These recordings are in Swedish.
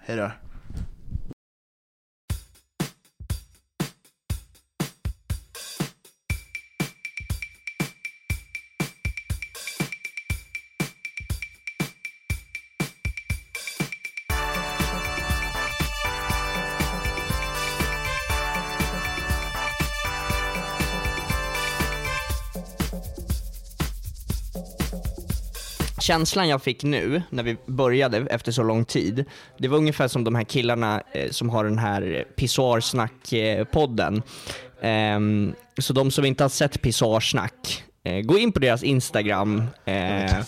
hej då. Känslan jag fick nu, när vi började efter så lång tid, det var ungefär som de här killarna eh, som har den här Pissoarsnack-podden. Ehm, så de som inte har sett Pissoarsnack, eh, gå in på deras Instagram. Eh,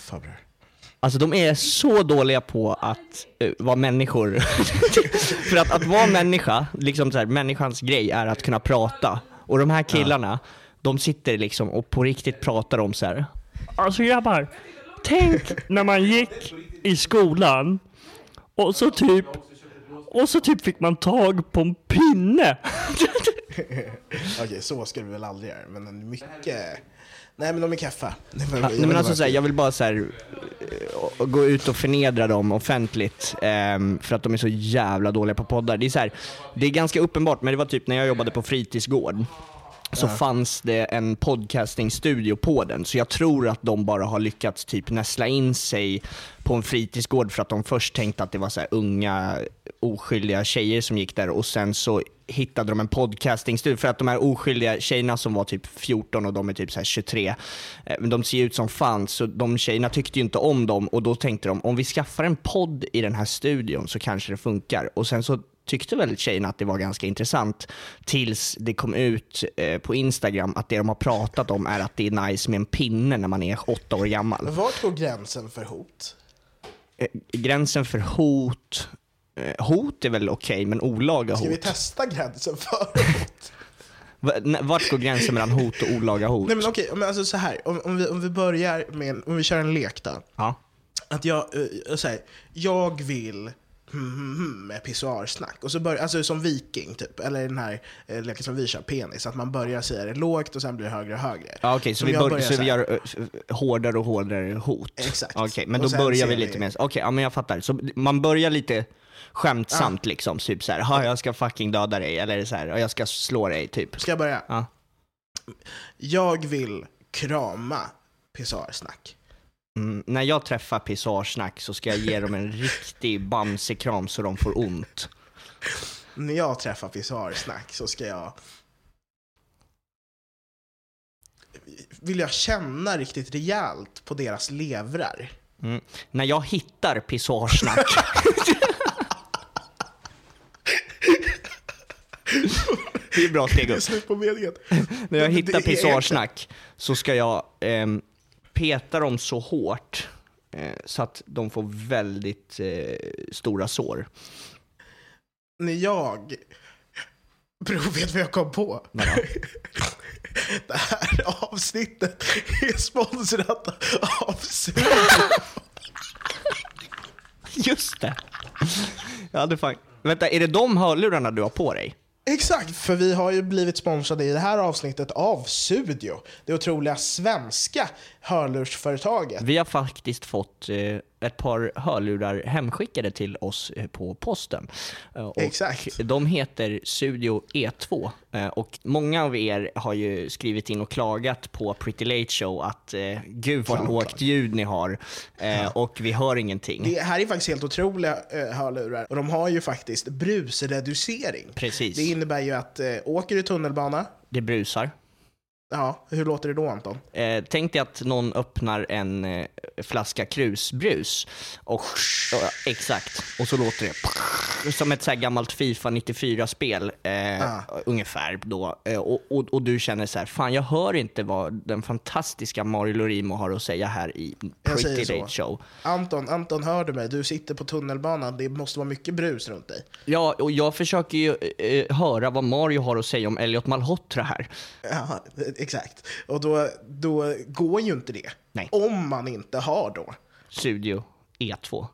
Alltså de är så dåliga på att uh, vara människor. För att, att vara människa, liksom så här, människans grej är att kunna prata. Och de här killarna, de sitter liksom och på riktigt pratar om så här. Alltså grabbar, tänk när man gick i skolan och så typ och så typ fick man tag på en pinne. Okej, så ska du väl aldrig göra, men mycket... Nej men de är kaffa. Ja, jag nej, men vill alltså, bara- så här, jag vill bara så här, eh, gå ut och förnedra dem offentligt ehm, för att de är så jävla dåliga på poddar. Det är, så här, det är ganska uppenbart, men det var typ när jag jobbade på fritidsgård så fanns det en podcastingstudio på den, så jag tror att de bara har lyckats typ näsla in sig på en fritidsgård för att de först tänkte att det var så unga oskyldiga tjejer som gick där och sen så hittade de en podcastingstudio. För att de här oskyldiga tjejerna som var typ 14 och de är typ så här 23, eh, de ser ut som fan så de tjejerna tyckte ju inte om dem. Och då tänkte de om vi skaffar en podd i den här studion så kanske det funkar. Och sen så tyckte väl tjejerna att det var ganska intressant tills det kom ut eh, på Instagram att det de har pratat om är att det är nice med en pinne när man är åtta år gammal. Vart går gränsen för hot? Eh, gränsen för hot, eh, hot är väl okej men olaga Ska vi hot. testa gränsen för hot? Vart går gränsen mellan hot och olaga hot? Nej men okej, men alltså så här. Om, om, vi, om vi börjar med, en- om vi kör en lek då. Ja. Att jag, uh, jag säger, jag vill hmm, hmm, hmm, med pissoarsnack. Och så börjar, alltså som viking typ, eller den här eh, leken som vi kör, penis. Att man börjar säga det lågt och sen blir det högre och högre. Ja, Okej, så, Som vi, jag bör, börjar så vi här. gör uh, hårdare och hårdare hot? Exakt. Okej, men Och då sen börjar vi ser lite vi- mer, okej, ja men jag fattar. Så man börjar lite skämtsamt liksom, typ såhär, "Ha, jag ska fucking döda dig, eller så här, "Ja, jag ska slå dig, typ. Ska jag börja? Ja. Jag vill krama pissoarsnack. Mm, när jag träffar pissarsnack så ska jag ge dem en riktig bamsekram så de får ont. När jag träffar pissoarsnack så ska jag vill jag känna riktigt rejält på deras levrar. Mm. När jag hittar pissoarsnack. det är bra steg upp. Slut på meningen. När jag hittar pissoarsnack så ska jag ehm, peta dem så hårt eh, så att de får väldigt eh, stora sår. När jag... Bro, vet vad jag kom på? Det här avsnittet är sponsrat av Sumo. Just det. Jag hade fan... Vänta, är det de hörlurarna du har på dig? Exakt, för vi har ju blivit sponsrade i det här avsnittet av Sudio. Det otroliga svenska hörlursföretaget. Vi har faktiskt fått eh, ett par hörlurar hemskickade till oss eh, på posten. Eh, och Exakt. De heter Studio E2 eh, och många av er har ju skrivit in och klagat på Pretty Late Show att gud vad lågt ljud ni har och vi hör ingenting. Det här är faktiskt helt otroliga hörlurar och de har ju faktiskt brusreducering. Precis. Det innebär ju att åker du tunnelbana, Det brusar. Ja, hur låter det då Anton? Eh, tänk dig att någon öppnar en eh, flaska krusbrus. Och, ja, exakt, och så låter det som ett så här gammalt Fifa 94-spel eh, Ah. ungefär. Då. Eh, och, och, och du känner så här, fan jag hör inte vad den fantastiska Mario Lorimo har att säga här i Pretty. Late Show. Anton, Anton hör du mig? Du sitter på tunnelbanan, det måste vara mycket brus runt dig. Ja, och jag försöker ju eh, höra vad Mario har att säga om Elliot Malhotra här. Ja, exakt. Och då, då går ju inte det. Nej. Om man inte har då. Studio E2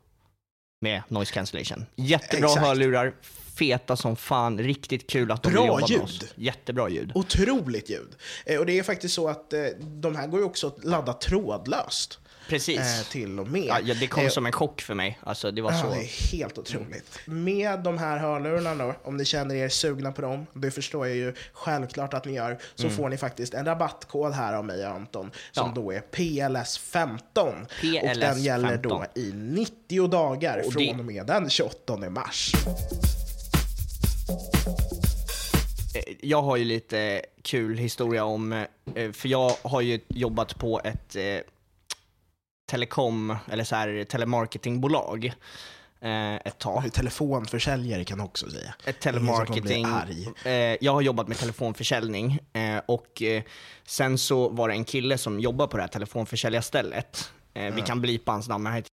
med noise cancellation. Jättebra Exakt. hörlurar, feta som fan, riktigt kul att de Bra vill jobba ljud. med oss. Jättebra ljud. Otroligt ljud. Eh, och det är faktiskt så att eh, de här går ju också att ladda trådlöst. Precis. Eh, till och med. Ja, ja, det kom Eh, som en chock för mig. Alltså, det var så... det är helt otroligt. Med de här hörlurarna då, om ni känner er sugna på dem, det förstår jag ju självklart att ni gör, så får ni faktiskt en rabattkod här av mig och Anton, som Mm. Ja. då är PLS15. och den PLS15. gäller då i 90 dagar Och från och med den 28 mars. Eh, Jag har ju lite kul historia om, för jag har ju jobbat på ett telekom, eller så här telemarketingbolag eh, ett tag. Telefonförsäljare kan också säga. Ett telemarketing. Eh, jag har jobbat med telefonförsäljning eh, och sen så var det en kille som jobbar på det här telefonförsäljarstället. Eh, Vi kan blipa hans namn, men han heter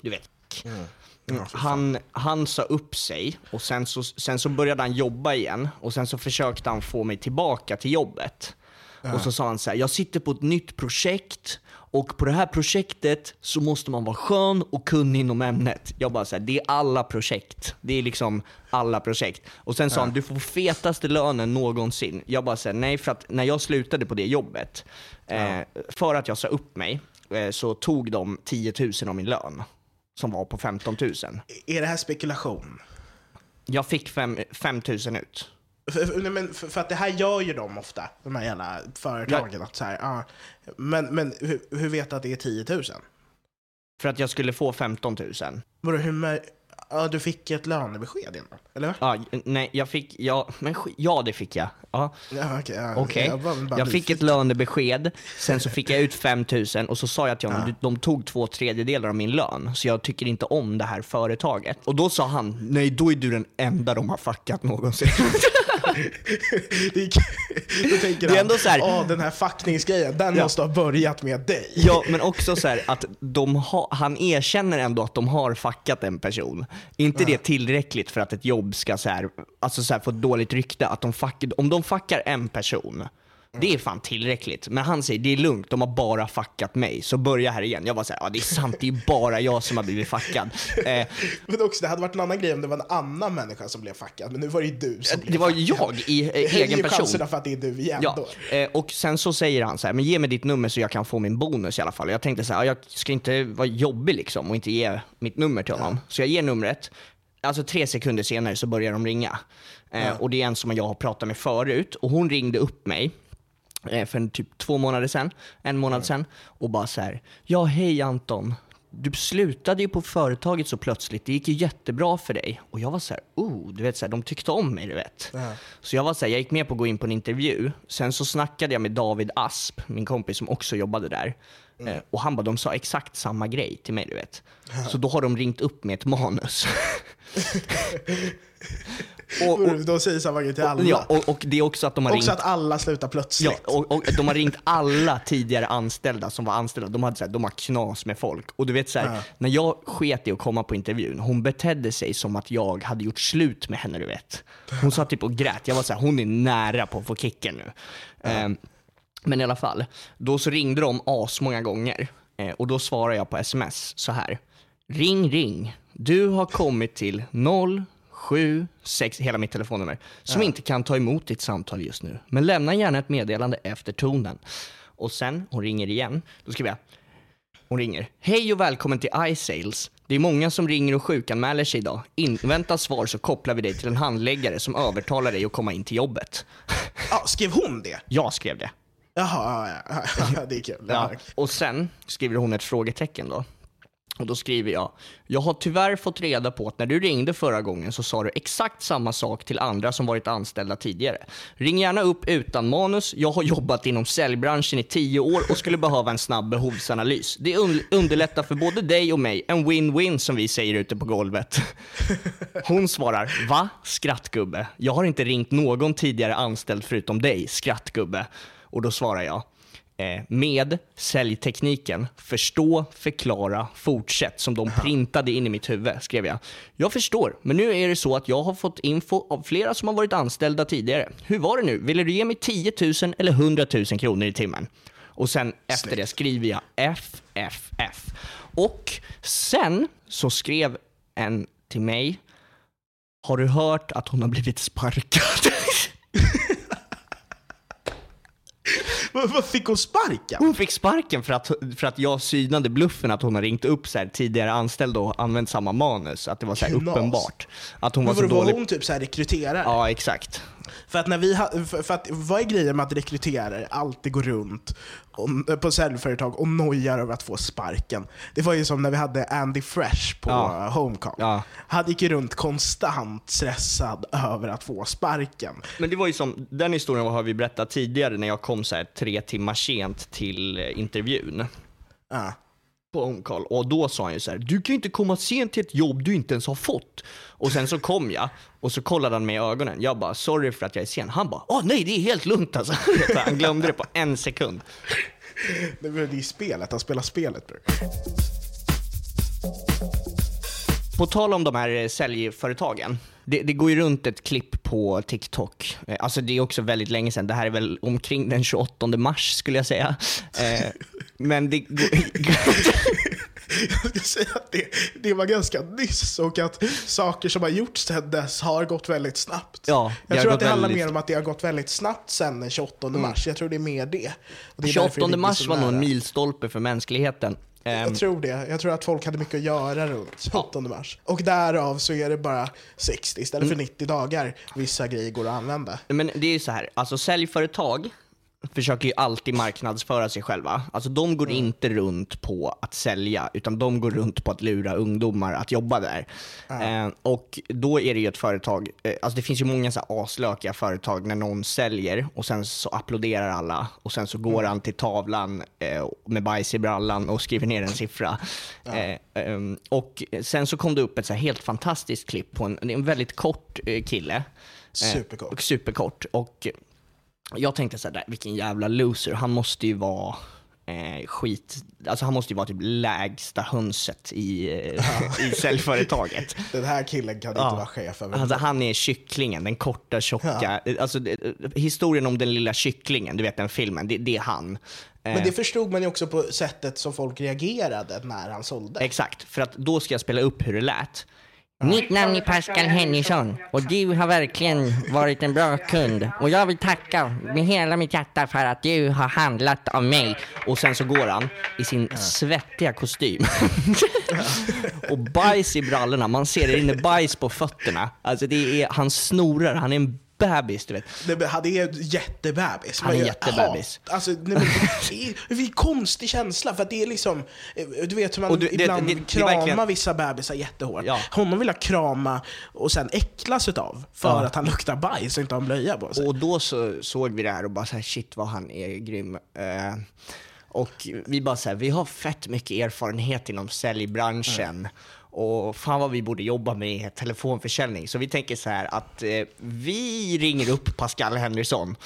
du vet. Mm. Mm, han, han sa upp sig och sen så, sen så började han jobba igen och sen så försökte han få mig tillbaka till jobbet. Och så sa han så här, jag sitter på ett nytt projekt och på det här projektet så måste man vara skön och kunnig inom ämnet. Jag bara så här, det är alla projekt. Det är liksom alla projekt. Och sen sa han, du får fetaste lönen någonsin. Jag bara så här, nej för att när jag slutade på det jobbet, eh, för att jag sa upp mig, eh, så tog de 10 000 av min lön. Som var på 15 000. Är det här spekulation? Jag fick 5 000 ut. För, men för, för att det här gör ju de ofta, de här jävla företagen. Att så här, ah, men men hur, hur vet du att det är 10 000? För att jag skulle få 15 000. Vadå, hur, ja, du fick ett lönebesked innan, eller? Ja, nej, jag fick, ja, men ja det fick jag. Ja. Ja, okej. ja, Okej, jag bara jag fick ett lönebesked, sen så fick jag ut 5000 och så sa jag till honom, "Du- de tog två tredjedelar av min lön, så jag tycker inte om det här företaget. Och då sa han, nej då är du den enda de har fuckat någonsin. Det Då tänker Det han, så här- "Åh, den här fuckningsgrejen, den Ja. måste ha börjat med dig. Ja, men också så här att de ha, han erkänner ändå att de har fuckat en person. inte det tillräckligt för att ett jobb ska så här, alltså så här, få ett dåligt rykte? Att de fuck, om de fuckar en person, det är fan tillräckligt. Men han säger det är lugnt, de har bara fuckat mig. Så börja här igen. Jag var såhär, ja det är sant, det är bara jag som har blivit fuckad. Eh, Men också, det hade varit en annan grej om det var en annan människa som blev fuckad, men nu var det ju du som blev det var fuckad. jag i eh, Det höjer egen ju person. chanserna för att det är du igen Ja, då. eh, och sen så säger han så här, men ge mig ditt nummer så jag kan få min bonus i alla fall. Jag tänkte så här, ja, jag ska inte vara jobbig liksom och inte ge mitt nummer till honom. Så jag ger numret, alltså tre sekunder senare så börjar de ringa. Eh, Och det är en som jag har pratat med förut och hon ringde upp mig för en typ två månader sedan, en månad sedan och bara så här, ja hej Anton, du slutade ju på företaget så plötsligt, det gick ju jättebra för dig. Och jag var så här, oh, du vet, så här, de tyckte om mig, du vet. Så jag var så här, jag gick med på att gå in på en intervju. Sen så snackade jag med David Asp, min kompis som också jobbade där. Eh, och han bara, de sa exakt samma grej till mig, du vet. Så då har de ringt upp med ett manus. och, och, De säger samma grej till alla. ja, och, och det är också att de har Också ringt att alla slutar plötsligt. Ja, och, och de har ringt alla tidigare anställda som var anställda. De, hade så här, de har knas med folk. Och du vet så här, Ja. när jag sket i att komma på intervjun, hon betedde sig som att jag hade gjort slut med henne, du vet. Hon satt typ och grät. Jag var så här, hon är nära på att få kicken nu. Ehm, men i alla fall, då så ringde de asmånga gånger. Eh, och då svarade jag på sms så här. Ring, ring. Du har kommit till 076, hela mitt telefonnummer, som inte kan ta emot ditt samtal just nu. Men lämna gärna ett meddelande efter tonen. Och sen, hon ringer igen, då skriver jag. Hon ringer. Hej och välkommen till iSales. Det är många som ringer och sjukanmäler sig idag. Invänta svar så kopplar vi dig till en handläggare som övertalar dig att komma in till jobbet. Ja, skrev hon det? Jag skrev det. Jaha, ja, ja, ja, det är kul. Ja. Ja. Och sen skriver hon ett frågetecken då. Och då skriver jag, jag har tyvärr fått reda på att när du ringde förra gången så sa du exakt samma sak till andra som varit anställda tidigare. Ring gärna upp utan manus, jag har jobbat inom säljbranschen i tio år och skulle behöva en snabb behovsanalys. Det un- underlättar för både dig och mig, en win-win som vi säger ute på golvet. Hon svarar, va? Skrattgubbe. Jag har inte ringt någon tidigare anställd förutom dig, skrattgubbe. Och då svarar jag, med säljtekniken förstå, förklara, fortsätt som de printade in i mitt huvud, skrev jag. Jag förstår, men nu är det så att jag har fått info av flera som har varit anställda tidigare. Hur var det nu? Ville du ge mig 10 000 eller 100 000 kronor i timmen? Och sen efter det skriver jag FFF. Och sen så skrev en till mig, har du hört att hon har blivit sparkad? Vad, fick hon sparken? Hon fick sparken för att, för att jag synade bluffen att hon har ringt upp så här tidigare anställda och använt samma manus. Att det var så här uppenbart. Att hon var Men så var, var dålig. hon typ så här rekryterare? Ja, exakt. För att när vi ha, för, att, vad är grejen med att rekryterare alltid går runt och, på säljföretag och nojar över att få sparken? Det var ju som när vi hade Andy Fresh på Ja. Homecom. Ja. Han gick ju runt konstant stressad över att få sparken. Men det var ju som, den historien har vi berättat tidigare när jag kom så här tre timmar sent till intervjun. Ja. På Homecall och då sa han ju så här: du kan ju inte komma sent till ett jobb du inte ens har fått. Och sen så kom jag och så kollade han mig i ögonen. Jag bara, sorry för att jag är sen. Han bara, åh nej det är helt lugnt alltså. Han glömde det på en sekund. Det var ju spelet, han spelar spelet. Bro. På tal om de här eh, säljföretagen. Det, det går ju runt ett klipp på TikTok. Eh, Alltså det är också väldigt länge sedan. Det här är väl omkring den 28 mars skulle jag säga. Eh, men det går... Jag ska säga att det, det var ganska nyss och att saker som har gjorts sedan dess har gått väldigt snabbt. Ja, jag tror att det handlar väldigt- mer om att det har gått väldigt snabbt sedan den 28 mars. Jag tror det är mer det. Det är därför det 28 ligger mars var nog en milstolpe för mänskligheten. Ehm, Jag tror det. Jag tror att folk hade mycket att göra runt 28 mars. Och därav så är det bara 60 istället Mm. för 90 dagar vissa grejer går att använda. Men det är ju så här, alltså säljföretag försöker ju alltid marknadsföra sig själva. Alltså de går inte runt på att sälja, utan de går runt på att lura ungdomar att jobba där. Eh, och då är det ju ett företag, eh, alltså det finns ju många så här aslökiga företag när någon säljer och sen så applåderar alla och sen så går han till tavlan eh, med bajs i brallan och skriver ner en siffra. Eh, ehm, och sen så kom det upp ett så helt fantastiskt klipp på en, en väldigt kort eh, kille. Eh, Superkort. och superkort. Och jag tänkte såhär, vilken jävla loser. Han måste ju vara eh, skit, alltså han måste ju vara typ lägsta hönset i, eh, i säljföretaget. Den här killen kan inte vara chef över Alltså han är kycklingen, den korta tjocka. Alltså, det, historien om den lilla kycklingen, du vet den filmen, det, det är han. Eh, Men det förstod man ju också på sättet som folk reagerade när han sålde. Exakt, för att då ska jag spela upp hur det lät. Mitt namn är Pascal Henningsson och du har verkligen varit en bra kund. Och jag vill tacka med hela mitt hjärta för att du har handlat av mig. Och sen så går han i sin svettiga kostym. och bajs i brallorna, man ser det rinner bajs på fötterna. Alltså det är, han snorar, han är en bebis, du vet. Det, han är en jättebebis. Han är jättebebis. hat- Alltså, nej, men, det, är, det en konstig känsla, för det är liksom... Du vet hur man du- det- ibland det- det är kramar verkligen- vissa bebisar jättehårt. Ja. Honom vill jag krama och sen äcklas utav för Ja. att han luktar bajs och inte har en blöja på sig. Och då så såg vi det här och bara så här, shit vad han är grym. Eh, och vi bara så här, vi har fett mycket erfarenhet inom säljbranschen. Och fan vad vi borde jobba med telefonförsäljning. Så vi tänker så här att eh, vi ringer upp Pascal Henriksson.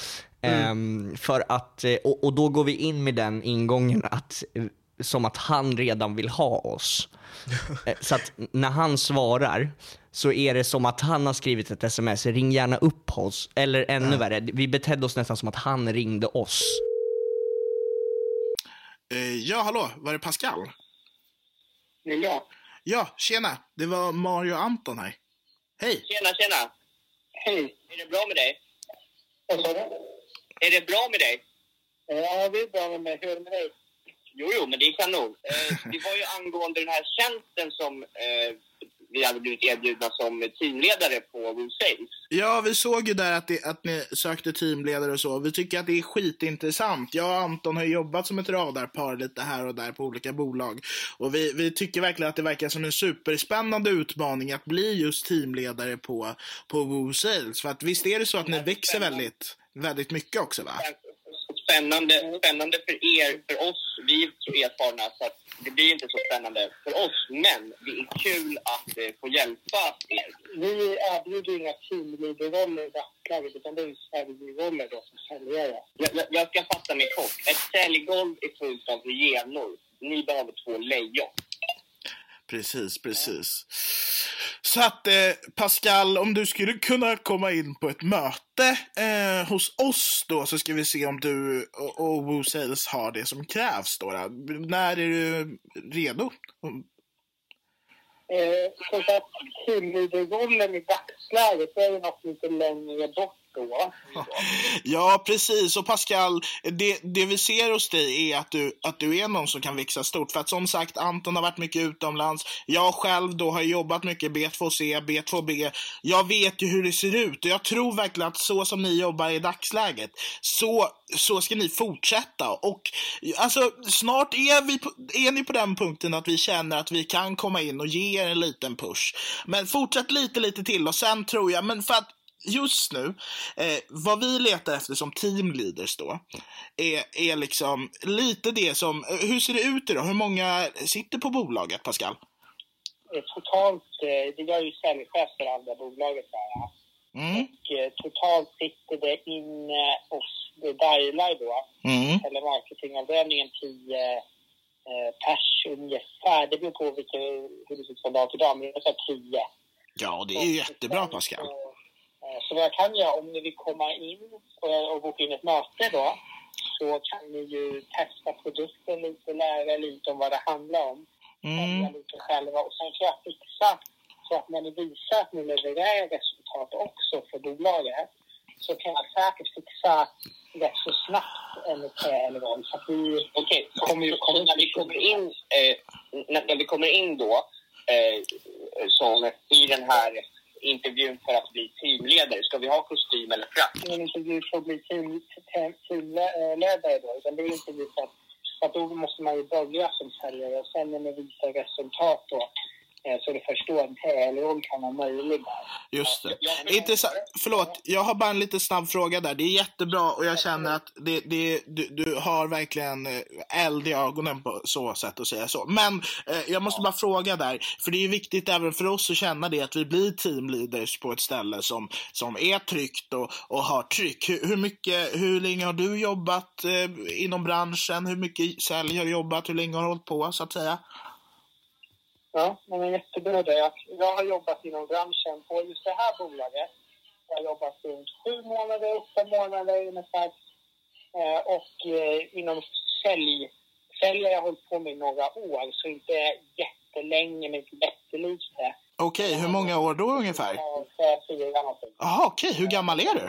Ehm, för att, eh, och, och då går vi in med den ingången att, eh, som att han redan vill ha oss. Eh, Så att när han svarar så är det som att han har skrivit ett sms, ring gärna upp oss. Eller ännu värre, vi betedde oss nästan som att han ringde oss. Eh, ja, hallå, var det Pascal? Ja. Ja, tjena, det var Mario och Anton här. Hej! Tjena, tjena. Hej. Är det bra med dig? Vad sa du? Är det bra med dig? Ja, det är bra med mig. Hur är det med dig? Jo, jo, men det är kanon. Eh, det var ju angående den här tjänsten som eh, vi hade blivit erbjudna som teamledare på Woo Sales. Ja, vi såg ju där att, det, att ni sökte teamledare och så. Vi tycker att det är skitintressant. Jag och Anton har jobbat som ett radarpar lite här och där på olika bolag. Och vi, vi tycker verkligen att det verkar som en superspännande utmaning att bli just teamledare på, på Woo Sales. För att visst är det så att ni växer väldigt, väldigt mycket också va? Spännande, spännande för er, för oss. Vi är så erfarna så att det blir inte så spännande för oss. Men det är kul att eh, få hjälpa er. Vi erbjuder inga teamleaderroller i dagsläget utan det är säljroller då som säljare. Jag, jag, jag ska fatta mig kort. Ett säljgolv är fullt av hyenor. Ni behöver två lejon. Precis, precis. Så att eh, Pascal, om du skulle kunna komma in på ett möte eh, hos oss då så ska vi se om du och, och Woo Sales har det som krävs då. då. När är du redo? Eh, som sagt, teamleaderrollen i dagsläget är ju något lite längre bort då. Ja, precis. Och Pascal, det, det vi ser hos dig är att du, att du är någon som kan växa stort. För att som sagt, Anton har varit mycket utomlands. Jag själv då har jobbat mycket B2C, B2B. Jag vet ju hur det ser ut och jag tror verkligen att så som ni jobbar i dagsläget, så, så ska ni fortsätta. Och alltså, snart är, vi är ni på den punkten att vi känner att vi kan komma in och ge er en liten push. Men fortsätt lite, lite till och sen tror jag, men för att just nu, eh, vad vi letar efter som teamleaders då, är, är liksom lite det som, eh, hur ser det ut idag? Hur många sitter på bolaget, Pascal? Eh, Totalt, eh, det gör ju säljchef för andra bolaget där. Mm, Och eh, totalt sitter det inne hos Daila då, mm, eller marketingavdelningen, 10 eh, pers ungefär. Det beror på vilka, hur det ser ut från dag till dag, men ungefär 10. ja, det är ju jättebra, Pascal. Så, eh, så vad jag kan göra, om ni vill komma in och, och boka in ett möte då, så kan ni ju testa produkten lite, lära lite om vad det handlar om. Mm, lite själva och sen kan jag fixa så att när ni visar att ni levererar resultat också för bolaget så kan jag säkert fixa rätt så snabbt en TL-roll. Så att vi Okej, så när vi kommer in, eh, när, när vi kommer in då eh, som i den här intervjun för att bli teamledare, ska vi ha kostym eller frack? en intervju för att bli team- team- teamledare då, utan det är intervju för att, för att då måste man ju börja som säljare och sen när man visar resultat då så är det först då en TL-roll kan vara möjlig. just det. Jag- Intressant. Förlåt, jag har bara en lite snabb fråga där. Det är jättebra och jag känner att det, det, du, du har verkligen eh, eld i ögonen på så sätt att säga så. Men eh, jag måste bara fråga där, för det är viktigt även för oss att känna det att vi blir teamleaders på ett ställe som, som är tryggt och, och har tryck. Hur, hur, mycket, hur länge har du jobbat eh, inom branschen? Hur mycket sälj har du jobbat? Hur länge har du hållit på så att säga? Ja, men jättebra det. Jag, jag har jobbat inom branschen på just det här bolaget. Jag har jobbat runt sju månader, åtta månader ungefär. Eh, och eh, inom sälj, sälj har jag hållit på med några år, så inte jättelänge, men inte jättelite. Okej, hur många år då ungefär? Jaha, okej. Hur gammal är du?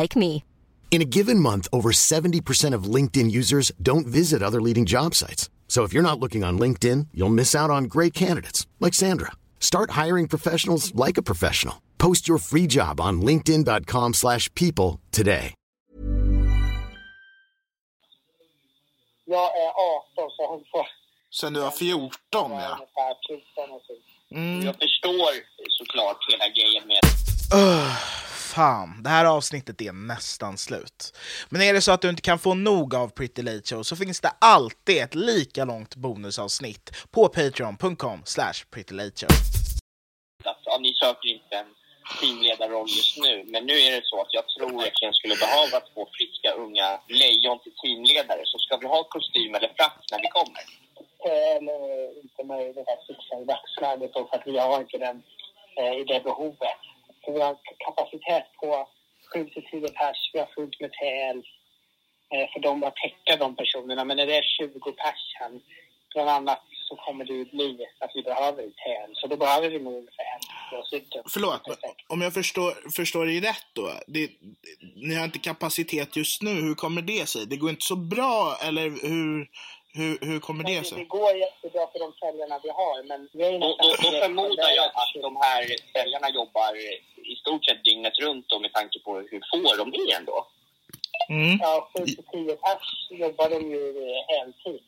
like me. In a given month, over 70% of LinkedIn users don't visit other leading job sites. So if you're not looking on LinkedIn, you'll miss out on great candidates like Sandra. Start hiring professionals like a professional. Post your free job on linkedin.com/people slash people today. Jag är 18 så jag håller på Sen du var 14 ja. ungefär 14 och så. Mm. Jag förstår såklart hela grejen med Öh, fan, det här avsnittet är nästan slut. Men är det så att du inte kan få nog av Pretty Late Show så finns det alltid ett lika långt bonusavsnitt på patreon.com slash prettylateshow. att ja, ni söker inte en teamledarroll just nu. Men nu är det så att jag tror verkligen skulle behöva två friska unga lejon till teamledare. Så ska vi ha kostym eller frack när vi kommer? Eller inte möjligt att fixa i dagsläget för att vi har inte den, eh, i det behovet. Så vi har kapacitet på 7 till 10 pers, vi har fullt med TL eh, för de att täcka de personerna. Men när det är 20 pers här, bland annat så kommer det ju bli att vi behöver TL. Så då behöver vi nog ungefär en, två stycken. Förlåt, om jag förstår, förstår dig rätt då. Det, ni har inte kapacitet just nu, hur kommer det sig? Det går inte så bra, eller hur, hur, hur kommer det Det sig? går jättebra för de säljarna vi har, men grejen Då, då, då förmodar jag att de här säljarna jobbar i stort sett dygnet runt då, med tanke på hur få de är ändå. Mm. Ja, 7 till 10 pers jobbar de ju eh, heltid.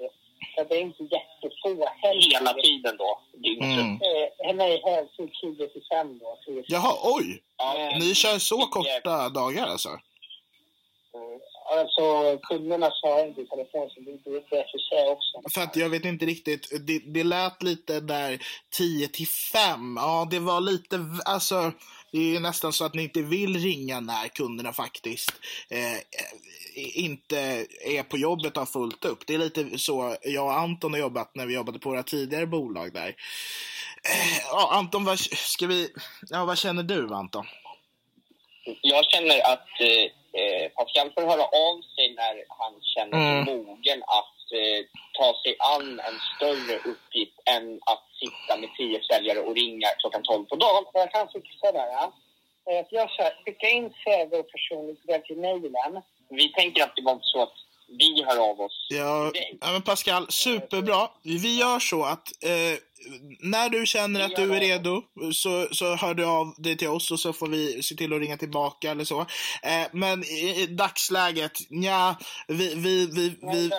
Så det är inte jättefå heller. Hela tiden då, dygnet Mm. Eh, nej, heltid 10 till 5 då. 10 till Jaha, oj! Ja, Ni kör så korta dagar alltså? Mm. Alltså kunderna svarar inte i telefon så det är det för sig också. För att jag vet inte riktigt, det, det lät lite där 10 till 5. Ja, det var lite, alltså det är nästan så att ni inte vill ringa när kunderna faktiskt eh, inte är på jobbet och har fullt upp. Det är lite så jag och Anton har jobbat när vi jobbade på våra tidigare bolag där. Eh, ja, Anton, vad, ska vi, ja, vad känner du Anton? Jag känner att eh, eh, Pascal får höra av sig när han känner sig Mm. mogen att eh, ta sig an en större uppgift än att sitta med tio säljare och ringa klockan 12 på dagen. Jag kan fixa det. Ja. Eh, Jag kör, skicka in CV och personlighetsbrev till mejlen. Vi tänker att det var så att vi hör av oss Ja, till dig. ja men Pascal, superbra. Vi gör så att eh, när du känner att du är redo så, så hör du av dig till oss och så får vi se till att ringa tillbaka eller så. Eh, men i, i dagsläget, ja, vi, vi, vi, vi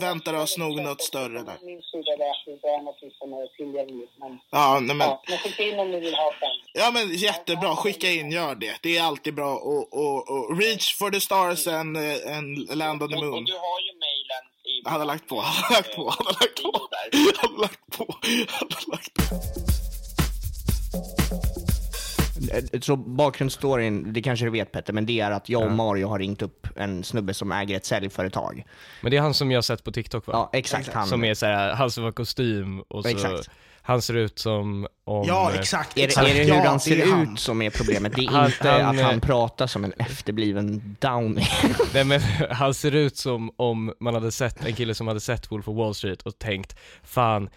väntar oss nog något större där. Min sida är att det är något som är tillgängligt. Men, Ja, nej, men, ja, men skicka in om ni vill ha ja, men jättebra. Skicka in, gör det. Det är alltid bra och, och, och reach for the stars and, eh, and land on the Och, och moon. du har ju mejlen. Han har lagt på, han har lagt på, han har lagt på. Där. Han har lagt på, han har lagt på. Eh, Så bakgrundsstoryn, det kanske du vet Petter, men det är att jag och Mario har ringt upp en snubbe som äger ett säljföretag. Men det är han som jag har sett på TikTok va? Ja, exakt han. Som är såhär, han som har kostym och så, Exakt. han ser ut som om... Ja, exakt. Är exakt. är det hur ja, han ser han. ut som är problemet? Det är Han- inte han, att han pratar som en efterbliven downy. Nej men han ser ut som om man hade sett en kille som hade sett Wolf of Wall Street och tänkt fan,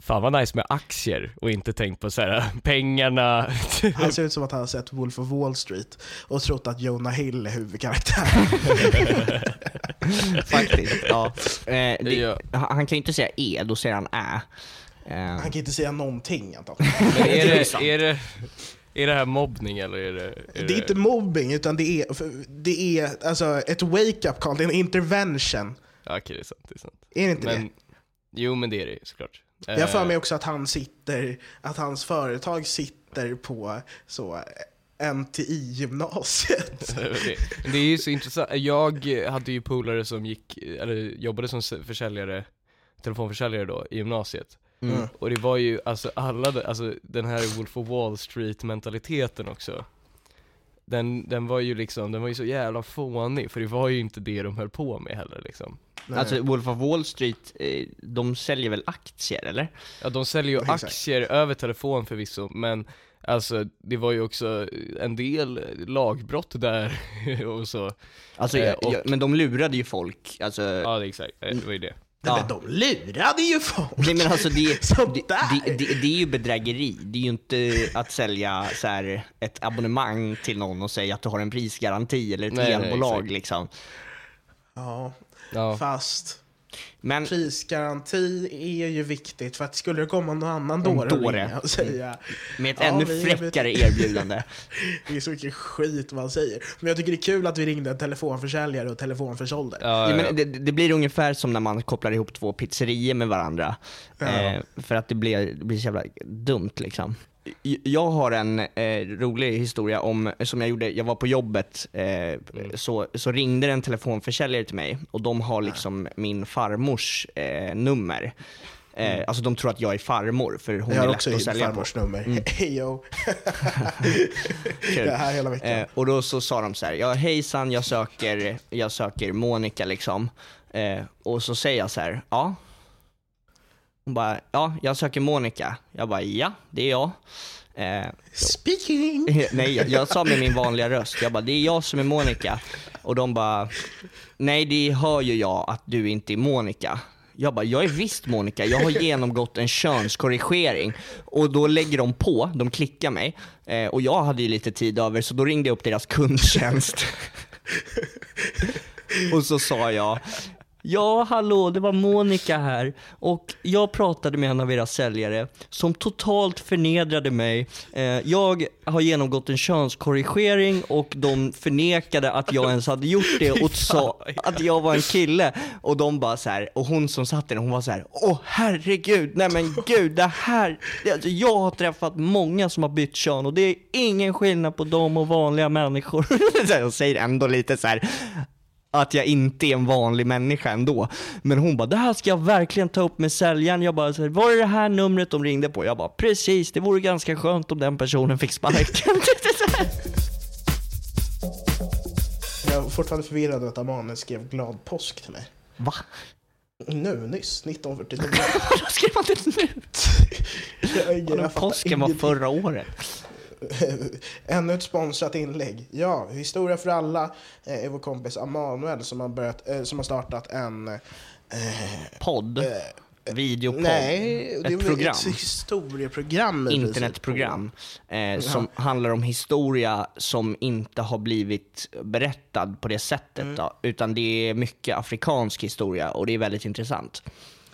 fan vad nice med aktier och inte tänkt på så här pengarna. Han ser ut som att han har sett Wolf of Wall Street och trott att Jonah Hill är huvudkaraktär. Faktiskt, ja. Eh, det, Ja. han kan ju inte säga E, då säger han Ä. Eh, Han kan inte säga någonting antagligen. Men är det, är det, är det här mobbning eller är det... Är Det är inte mobbing, utan det är, det är alltså, ett wake-up call, det är en intervention. Ja, okej det är sant, det är sant. Är det inte Men, det? jo men det är det såklart. Jag för Eh, mig också att han sitter, att hans företag sitter på så NTI-gymnasiet. det, det är ju så intressant, jag hade ju polare som gick, eller jobbade som försäljare, telefonförsäljare då, i gymnasiet. Mm. Och det var ju alltså alla, alltså den här Wolf of Wall Street mentaliteten också. den, den var ju liksom, den var ju så jävla fånig, för det var ju inte det de höll på med heller liksom. Nej. Alltså Wolf of Wall Street, eh, de säljer väl aktier eller? Ja de säljer ju Exakt. aktier över telefon förvisso, men alltså det var ju också en del lagbrott där och så. Alltså, Eh, och- ja, men de lurade ju folk, alltså Ja det är exakt, Eh, det var ju det. Ja. men de lurade ju folk! Nej men alltså det, det, det, det, det är ju bedrägeri, det är ju inte att sälja så här, ett abonnemang till någon och säga att du har en prisgaranti eller ett Nej, nej, elbolag liksom. Ja, Ja. fast Men prisgaranti är ju viktigt för att skulle det komma någon annan dåre och dåre. och säga med ett Ja, ännu fräckare erbjuder- erbjudande. Det är så mycket skit man säger. Men jag tycker det är kul att vi ringde en telefonförsäljare och telefonförsålde. Ja, Ja, ja, men det, det blir ungefär som när man kopplar ihop två pizzerior med varandra. Ja. Eh, för att det blir, det blir så jävla dumt liksom. Jag har en eh, rolig historia om, som jag gjorde, jag var på jobbet, eh, så, så ringde en telefonförsäljare till mig och de har liksom min farmors eh, nummer. Eh, Alltså de tror att jag är farmor för hon jag är har lätt också att sälja på. farmors nummer. Mm. Hej yo. Jag är här hela veckan. Eh, och då så sa de så här, ja hejsan jag söker, jag söker Monica liksom. Eh, och så säger jag så här, ja. Hon bara, ja jag söker Monica. Jag bara, ja det är jag. Eh, Speaking! nej jag, jag sa med min vanliga röst, jag bara, det är jag som är Monica. Och de bara, nej det hör ju jag att du inte är Monica. Jag bara, jag är visst Monica, jag har genomgått en könskorrigering. Och då lägger de på, de klickar mig. Eh, och jag hade ju lite tid över så då ringde jag upp deras kundtjänst. och så sa jag, Ja, hallå, det var Monica här och jag pratade med en av era säljare som totalt förnedrade mig. Eh, jag har genomgått en könskorrigering och de förnekade att jag ens hade gjort det och sa att jag var en kille. Och de bara så här, och hon som satt där, hon var så här, åh herregud, nej men gud, det här, alltså, jag har träffat många som har bytt kön och det är ingen skillnad på dem och vanliga människor. Jag säger ändå lite så här att jag inte är en vanlig människa ändå. Men hon bara, det här ska jag verkligen ta upp med säljaren. Jag bara, var är det här numret de ringde på? Jag bara, precis, det vore ganska skönt om den personen fick sparken. Jag är fortfarande förvirrad att Amanen skrev glad påsk till mig. Va? Nu, nyss, 1949. Då skrev man det nu? Jag jag fattar Påsken var förra året. Ännu ett sponsrat inlägg. Ja, Historia för alla eh, är vår kompis Amanuel som har, börjat, eh, som har startat en... Eh, Podd? Videopodd? nej, det är ett program? ett historieprogram. Internetprogram eh, som handlar om historia som inte har blivit berättad på det sättet Mm. då, utan det är mycket afrikansk historia och det är väldigt intressant.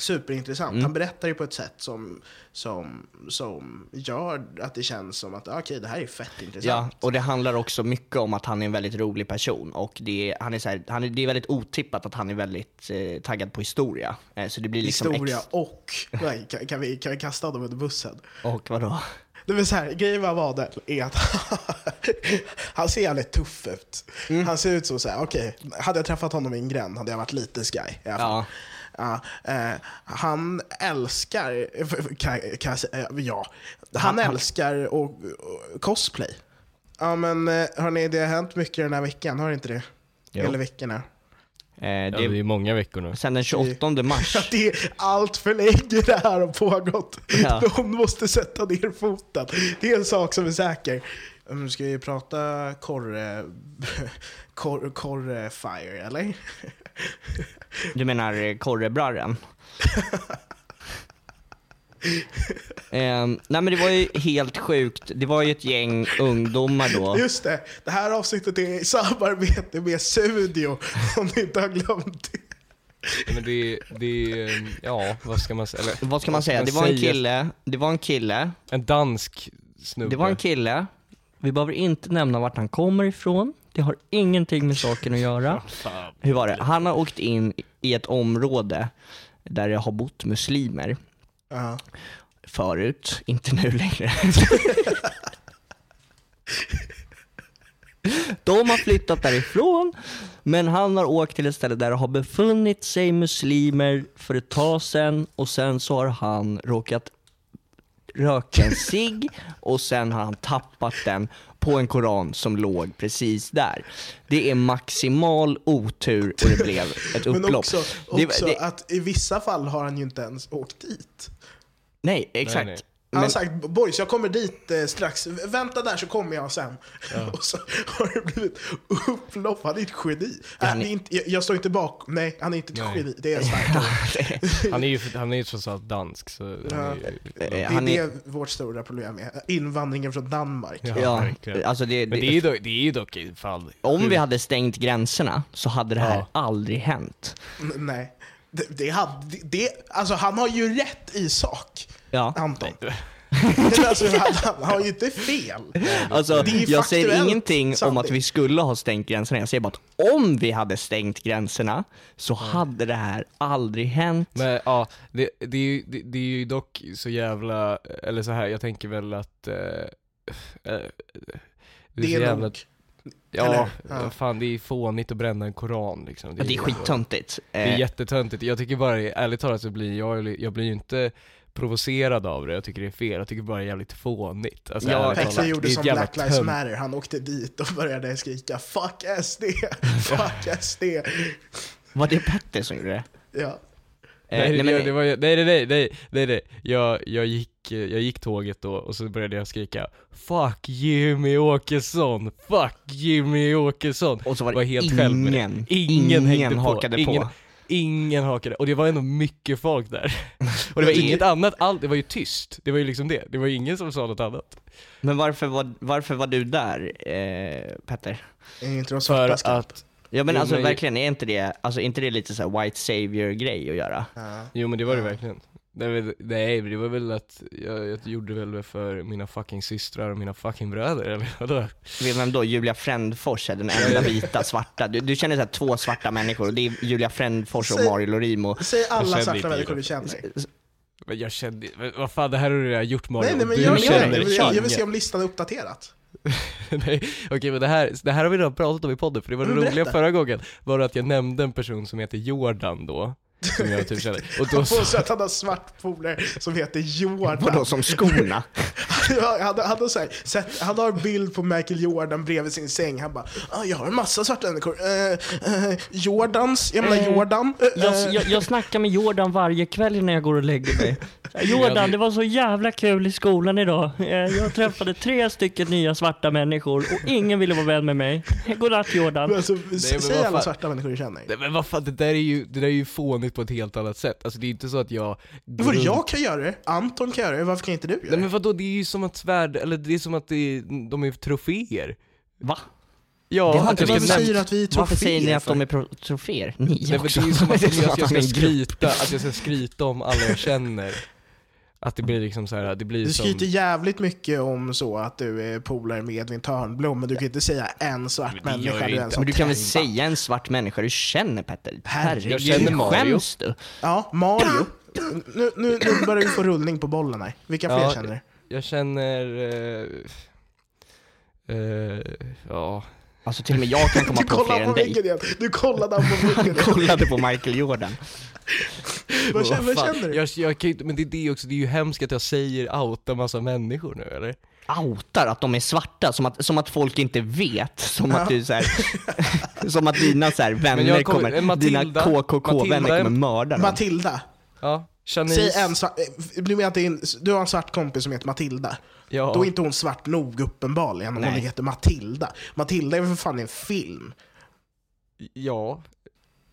Superintressant. Mm. Han berättar ju på ett sätt som, som, som gör att det känns som att ah, okej, det här är fett Ja, intressant. och det handlar också mycket om att han är en väldigt rolig person och det är, han är så här, han är, det är väldigt otippat att han är väldigt eh, taggad på historia. Eh, så det blir liksom Historia ex- och... Nej, kan, kan, vi, kan vi kasta honom under bussen? och vadå? Det vill säga, grejen med Amadel är att han ser jävligt tuff ut. Mm. Han ser ut som såhär, okej, hade jag träffat honom i en gränd hade jag varit lite sky. I alla fall. Ja. Ja, eh, han älskar, kan, kan jag säga, ja, han, Han- han- älskar och, och cosplay. Ja men eh, hörni, det har hänt mycket den här veckan, har det inte det? Jo. Eller veckorna. Eh, Ja, det det är många veckor nu. sen den 28 mars. Det är allt för länge det här har pågått. Ja. De måste sätta ner foten. Det är en sak som är säker. Nu ska vi prata korre... Kor, korre fire, eller? Du menar korrebrarren? eh, nej men det var ju helt sjukt. Det var ju ett gäng ungdomar då. Just det, det här avsnittet är i samarbete med Sudio, om ni inte har glömt det. Men det, det, ja vad ska man säga? Eller, Vad ska man säga? Det var en kille, det var en kille, En dansk snubbe. det var en kille. Vi behöver inte nämna vart han kommer ifrån. Det har ingenting med saken att göra. Hur var det? Han har åkt in i ett område där det har bott muslimer Ja. förut, inte nu längre. De har flyttat därifrån, men han har åkt till ett ställe där det har befunnit sig muslimer för ett tag sedan och sen så har han råkat rökt en cigg och sen har han tappat den på en koran som låg precis där. Det är maximal otur och det blev ett Men upplopp. också, Det- också det- att i vissa fall har han ju inte ens åkt dit. nej, exakt. nej. Han har Men- sagt boys jag kommer dit eh, strax, vänta där så kommer jag sen. och så har det blivit upplopp, han är ett geni. Ja, Äh, han det är- är inte, jag, jag står inte bakom, nej han är inte ett Nej. geni, det är. Han är ju, han är ju trots allt dansk så han Ja. är ju, Det är han är- det vårt stora problem är, invandringen från Danmark. Ja, Ja, alltså det, Men det är ju dock, det är ju dock i fall om vi hade stängt gränserna så hade det här Ja. aldrig hänt. N- Nej. Det, det hade, det, det, alltså han har ju rätt i sak, Ja. Anton. Alltså, han, har ju inte fel. Alltså, Det är jag säger ingenting om sanning. att vi skulle ha stängt gränserna, jag säger bara att om vi hade stängt gränserna så hade det här aldrig hänt. Men ja, det, det, är ju, det, det är ju dock så jävla, eller så här, jag tänker väl att eh, eh, Det så är jävla, nog... Ja, eller? Ja. fan det är fånigt att bränna en koran liksom. Ja, det är skittöntigt. Det är Eh, jättetöntigt. Jag tycker bara, ärligt talat så blir jag, jag blir ju inte provocerad av det, jag tycker det är fel, jag tycker bara det är jävligt fånigt. Alltså, Ja, talat, gjorde som Black Lives tönt. Matter, han åkte dit och började skrika 'Fuck SD! Fuck SD!' var det Petter som gjorde det? Ja. Eh, Nej, nej, nej, men- det var, nej, nej, nej, nej, nej, nej. Jag, jag, gick, jag gick tåget då och så började jag skrika 'Fuck Jimmy Åkesson! Fuck Jimmy Åkesson!' Och så var det var helt själv med det. ingen, Ingen, ingen hängde hakade på. Ingen, på. Ingen hakade, och det var ändå mycket folk där. Och det var inget annat, allt, det var ju tyst. Det var ju liksom det. Det var ingen som sa något annat. Men varför var, varför var du där, eh, Petter? Är inte de För svarta att, Ja men Jo, alltså men- verkligen, är inte det, alltså inte det lite så här white savior-grej att göra? Ja. jo men det var det Ja. verkligen. Var, nej, det var väl att jag, jag gjorde väl det för mina fucking systrar och mina fucking bröder, eller vadå? Vem då? Julia Frändfors är den enda vita svarta. Du, du känner så här två svarta människor och det är Julia Frändfors och Säg- Mario Lorimo. Säg alla känner svarta människor du känner. Men jag kände, vad fan det här har du redan gjort Mario. Nej, nej men Du jag, men jag, jag, jag, vill se om listan är uppdaterat. Nej, okej men det här, det här har vi redan pratat om i podden, för det var det Men roliga förra gången, var att jag nämnde en person som heter Jordan då, som jag typ känner, och då så, att han har svart polare som heter Jordan. Vadå, som skorna? Han, han, har så här, sett, han har en bild på Michael Jordan bredvid sin säng. Han bara ah, “Jag har en massa svarta människor. Eh, eh, Jordans, jag menar Eh, Jordan. Eh, Jag, jag, jag snackar med Jordan varje kväll när jag går och lägger mig. Jordan, det var så jävla kul i skolan idag. Eh, Jag träffade tre stycken nya svarta människor och ingen ville vara vän med mig. Godnatt Jordan. men alltså, säg alla fan. svarta människor du känner. nej, men vad fan, det där är ju, det där är ju fånigt på ett helt annat sätt, alltså det är inte så att jag Vadå, jag kan göra det, Anton kan göra det, varför kan inte du göra Nej det? men vadå, det är ju som att svärd, eller det är som att det är, de är troféer. Va? Ja, Det har inte Varför säger att vi är Varför säger ni troféer att de är troféer? Ni Nej men också. det är ju som att, jag, ska skryta, att jag ska skryta om alla jag känner. Att det blir liksom så här, det blir Du som... skryter jävligt mycket om så att du är polare med Edvin Törnblom, men du kan inte säga en svart Men människa du ens Men du kan väl säga en svart människa du känner Petter? Herregud. Jag känner Mario. Skäms du? Ja, Mario. Nu, nu, nu börjar vi få rullning på bollen här. Vilka fler Ja, känner du? Jag känner... Eh, eh, ja... Alltså till och med jag kan komma Du på fler kollade än på dig. igen. Du kollade han på väggen igen. Kollade på Michael Jordan. Vad känner, vad känner du? Jag, jag kan inte, men det är det också, det är ju hemskt att jag säger outa massa människor nu eller? Outar att de är svarta, som att, som att folk inte vet. Som att du så här, Som att dina så här, vänner kommer- kommer, eh, Matilda- dina KKK-vänner kommer mörda dem. Matilda. Ja. Säg en svart, eh, du menar att en, du har en svart kompis som heter Matilda. Ja. Då är inte hon svart nog uppenbarligen om hon heter Matilda. Matilda är för fan en film? Ja.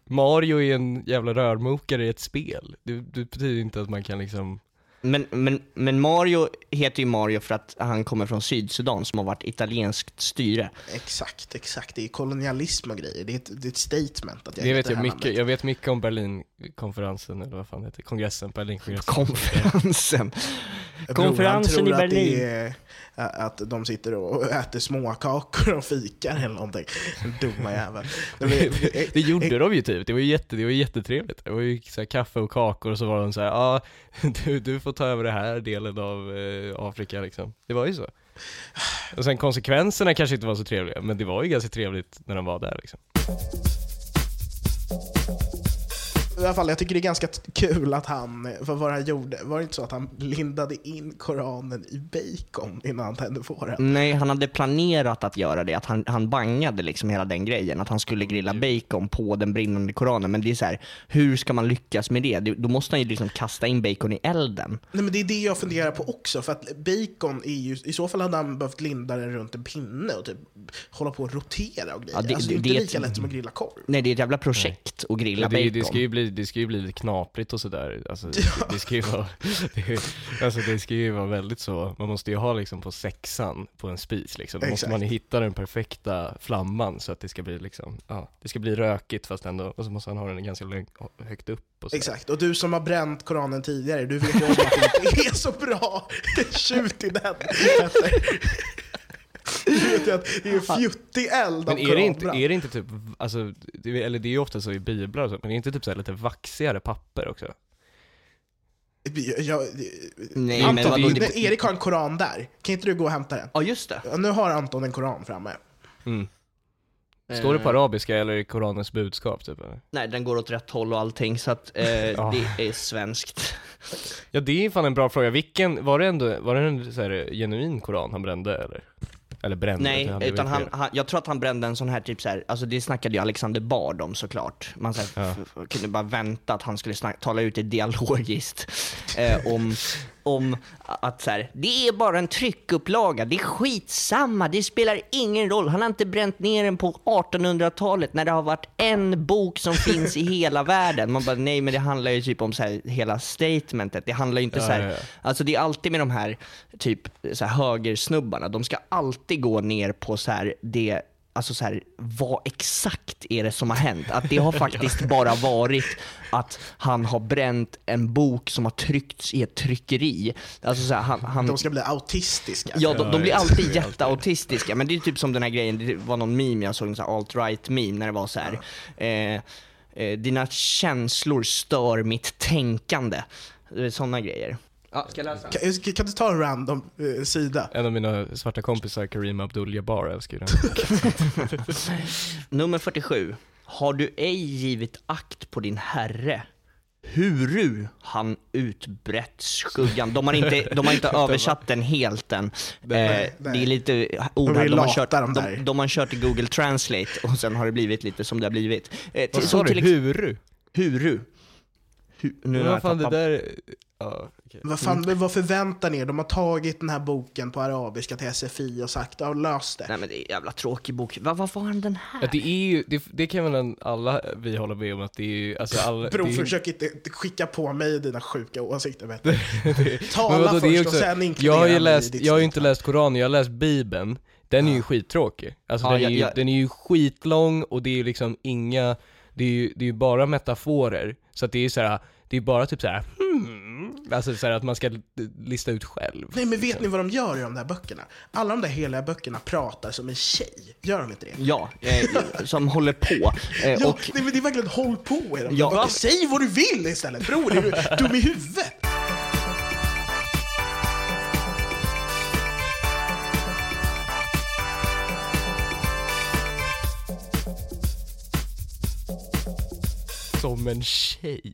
Mario är en jävla rörmokare i ett spel. Det, det betyder inte att man kan liksom... Men, men, men Mario heter ju Mario för att han kommer från Sydsudan som har varit italienskt styre. Exakt, exakt. Det är kolonialism och grejer. Det är ett, det är ett statement att jag Det vet jag mycket, jag vet mycket om Berlinkonferensen, eller vad fan det heter, kongressen, Berlinkongressen. Konferensen. Konferensen i att Berlin. Det är, att de sitter och äter småkakor och fikar eller någonting. Dumma jävel. det, det gjorde de ju typ, det var ju jätte, det var ju jättetrevligt. Det var ju så här kaffe och kakor och så var de så här, ja du, du får ta över det här delen av eh, Afrika liksom. Det var ju så. Och sen konsekvenserna kanske inte var så trevliga, men det var ju ganska trevligt när de var där liksom. I alla fall, jag tycker det är ganska kul att han, vad var det han gjorde? Var det inte så att han lindade in Koranen i bacon innan han tände på den? Nej, han hade planerat att göra det, att han, han bangade liksom hela den grejen, att han skulle grilla bacon på den brinnande koranen. Men det är så här, hur ska man lyckas med det? Då måste han ju liksom kasta in bacon i elden. Nej men det är det jag funderar på också, för att bacon är ju, i så fall hade han behövt linda den runt en pinne och typ hålla på och rotera och grejer. Ja, det- alltså, det är det- inte är lika ett- lätt som att grilla korv. Nej, det är ett jävla projekt att grilla Ja, det, bacon. det, ska ju bli, det ska ju bli lite knaprigt och sådär. Alltså, det, det ska ju vara, det, alltså, det ska ju vara väldigt så, man måste ju ha liksom på sexan på en spis liksom. Då måste Exakt. man ju hitta den perfekta flamman så att det ska bli liksom, ja, det ska bli rökigt fast ändå, och så måste han ha den ganska högt upp och. Exakt, och du som har bränt Koranen tidigare, du vet ju om att det inte är så bra. Tjut i den, Petter. Du vet ju att det är fjuttig eld av Men är det, inte, är det inte typ, alltså, det, eller det är ju ofta så i biblar och så, men är det inte typ så här lite vaxigare papper också? Jag, Nej, Anton, men vadå, det, Erik har en koran där. Kan inte du gå och hämta den? Ja, just det. Nu har Anton en koran framme. Mm. Står det på Eh. arabiska eller är Koranens budskap typ? Nej, den går åt rätt håll och allting, så att eh, Ja. det är svenskt. Ja det är fan en bra fråga, vilken, var det ändå, var det en så här, genuin koran han brände eller? Eller brände? Nej, utan varit han, han, jag tror att han brände en sån här typ så här, alltså det snackade ju Alexander Bard om såklart. Man så här, Ja. kunde bara vänta att han skulle snack, tala ut det dialogiskt. Eh, om, om att så här, det är bara en tryckupplaga, det är skitsamma, det spelar ingen roll. Han har inte bränt ner den på 1800-talet när det har varit en bok som finns i hela världen. Man bara, nej men det handlar ju typ om så här, hela statementet. Det handlar ju inte Ja, så här, ja, ja. Alltså det är alltid med de här typ så här högersnubbarna, de ska alltid gå ner på så här det Alltså så här, vad exakt är det som har hänt? Att det har faktiskt bara varit att han har bränt en bok som har tryckts i ett tryckeri. Alltså så här, han, han, De ska bli autistiska. Ja, de, de blir alltid jätteautistiska. Men det är typ som den här grejen, det var någon meme jag såg, en alt-right meme, när det var så här. Eh, eh, dina känslor stör mitt tänkande. Sådana grejer. Ja, ska jag läsa? Kan, kan du ta en random eh, sida? En av mina svarta kompisar, Karim Abdul-Jabbar, älskar den. Nummer 47. Har du ej givit akt på din herre? Huru han utbrett skuggan. De har inte, de har inte översatt den helt än. Eh, nej. det är lite ord De de har, kört, de de, de har kört i Google Translate och sen har det blivit lite som det har blivit. Eh, Vad sa du? Huru? Huru. Hu, nu Men har vad jag fan det där, ja okej. Vad, fan, men vad förväntar ni er? De har tagit den här boken på arabiska till SFI och sagt ja, lös det. Nej men det är en jävla tråkig bok. Va, vad var den här? Ja, det är ju, det, det kan väl alla vi hålla med om att det är ju, alltså alla, det är, försök inte skicka på mig dina sjuka åsikter. Vet du. Men Tala vadå, det är först också- och sen inkludera Jag har ju läst, jag har ju inte läst Koranen, jag har läst Bibeln. Den är ju skittråkig. Alltså Ja, den, är ju, jag- den är ju skitlång och det är ju liksom inga, det är ju, det är ju bara metaforer. Så att det är ju såhär, det är bara typ såhär hmm, alltså såhär att man ska lista ut själv. Nej men vet ni vad de gör i de där böckerna? Alla de där heliga böckerna pratar som en tjej. Gör de inte det? Ja, eh, som håller på. Eh, Ja, och nej, men det är verkligen håll på i de där Ja. böckerna. Säg vad du vill istället! Bror, är du dum i huvudet? Som en tjej.